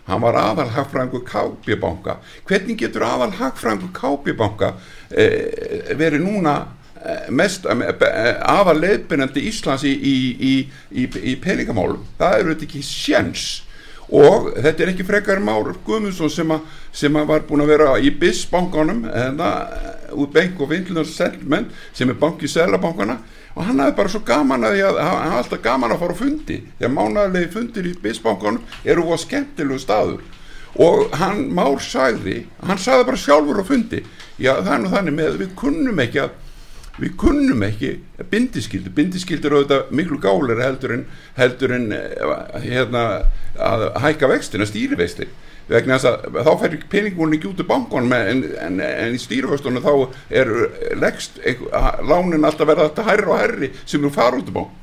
hann var aðal hagfræðingu Kápjabanka hvernig getur aðal hagfræðingu Kápjabanka eh, verið núna eh, mest eh, eh, aðal leiðbyrjandi Íslands í, í, í, í peningamálum? Það eru þetta ekki sjens og þetta er ekki frekar Már Guðmundsson sem, a, sem var búin að vera í BIS bankanum eða út of Inland Settlement sem er bank í Sælabankana og hann hafði bara svo gaman að hann hafði alltaf gaman að fara á fundi. Þegar mánalegi fundir í bisbankunum eru á skemmtilegu staður. Og hann Már sagði hann sagði bara sjálfur á fundi já nú þannig með við kunnum ekki að við kunnum ekki bindiskildi, bindiskildi eru auðvitað miklu gálir heldur en heldur en eh, hérna að hækka vextin, að stýri vextin vegna þess að þá fær peningmúlinn ekki út í bankunum en, en, en í stýrifastunum þá er leggst lánin alltaf verða alltaf hærri og hærri sem eru fara út í bank.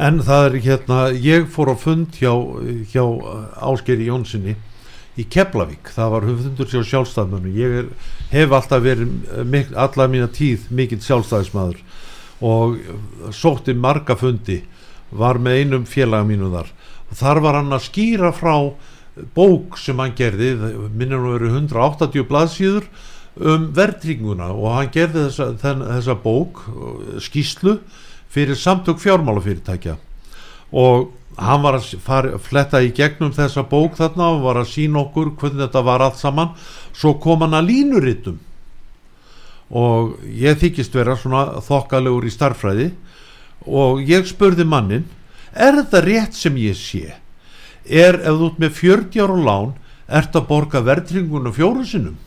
En það er hérna, ég fór á fund hjá, hjá Áskeri Jónssoni í Keflavík, það var höfðundur sjá sjálfstæðmönu, ég er, hef alltaf verið allar mína tíð mikill sjálfstæðismadur og sótti marga fundi var með einum félaga mínu þar. Þar var hann að skýra frá bók sem hann gerði minnir nú verið 180 blaðsíður um verðringuna og hann gerði þessa, þenn, þessa bók skýslu fyrir samtök fjármálafyrirtækja. Og hann var að fara, fletta í gegnum þessa bók þarna og var að sína okkur hvernig þetta var allt saman. Svo kom hann að línurittum og ég þykist vera svona þokkalegur í starfræði og ég spurði mannin er þetta rétt sem ég sé? Er ef þú ert með 40 ára lán ert að borga verðringunum fjóru sinnum?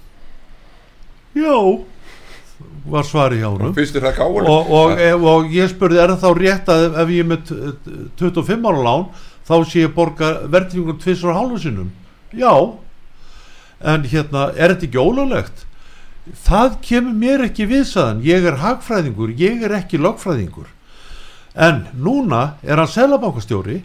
Já var svari hjá hann og, og, og, og ég spurði er það þá rétt að ef ég er með 25 ára lán þá sé ég borga verðringunum tvisar og hálfu sinnum já. En hérna er þetta ekki ólulegt það kemur mér ekki við saðan ég er hagfræðingur, ég er ekki lagfræðingur en núna er hann selabankastjóri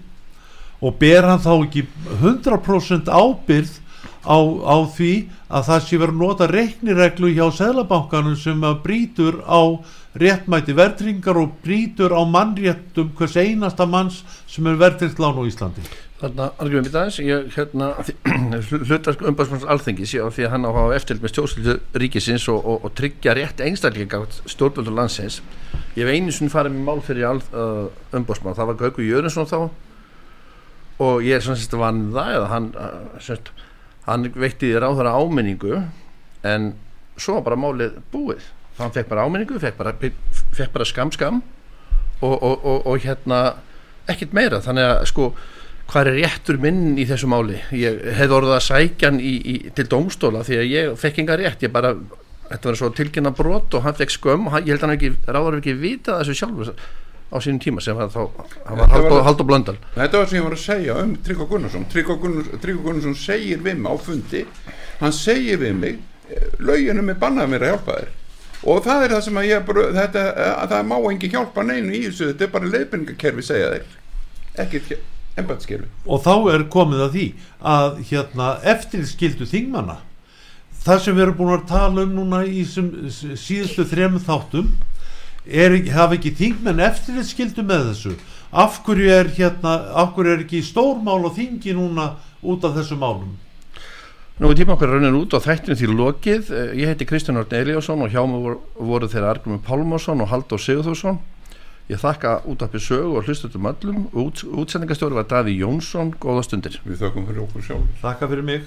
og ber hann þá ekki 100% ábyrð á, á því að það sé verið að nota reiknireglu hjá Sælabankanum sem brítur á réttmæti verðringar og brítur á mannréttum hvers einasta manns sem er verðringslán á Íslandi. Að alveg mitt aðeins. Ég hérna hlutarsk umbæðsmanns alþengis já því að hann á að eftirlit með stjórnslutu ríkisins og, og, og tryggja rétt einstaklega stjórnvöldur landsins. Ég hef einu svona farið með mál fyrir uh, umbæðsmann, það var Gaugur Jörunsson þá. Og ég er svona sérst vann það eða hann uh, sérst hann veitti þeirra áminningu en svo var bara málið búið. Hann fekk bara áminningu, fekk bara, fekk bara skam skam og, og, og, og hérna ekkit meira. Þannig að sko hvað er réttur minn í þessu máli? Ég hef orðið að sækja hann í, í, til domstóla því að ég fekk enga rétt. Ég bara, þetta var svo tilkynna brot og hann fekk skömm og hann, ég held að hann ekki ráður ekki vita þessu sjálfur á sínum tíma sem var þá Haldur Blöndal. Þetta var sem ég var að segja um Tryggva Gunnarsson. Tryggva Gunnarsson, Gunnarsson segir við mig á fundi hann segir við mig lauginum er bannað mér að hjálpa þér. Og það er það sem að ég bara þetta, að það má engi hjálpa neinu í þessu þetta er bara leifingakerfi segja þeir. Ekkert ennbætskerfi og þá er komið að því að hérna eftir skildu þingmanna það sem við erum búin að tala um núna í síðustu þrem þáttum er, hafa ekki þingmenn eftirleitt skildu með þessu? Af hverju er hérna af hverju er ekki stórmál og þingi núna út af þessu málum? Nú er tíma okkur raunin út á þættinu til lokið. Eh, ég heiti Kristján Orn Eliasson og hjá mig voru þeirra Argumur Pálmarsson og Haldur Sigurðursson ég þakka út af besög og hlustutum öllum. Út, útsendingastjóri var Daví Jónsson. Góða stundir. Við þakkum fyrir okkur sjálf Þakka fyrir mig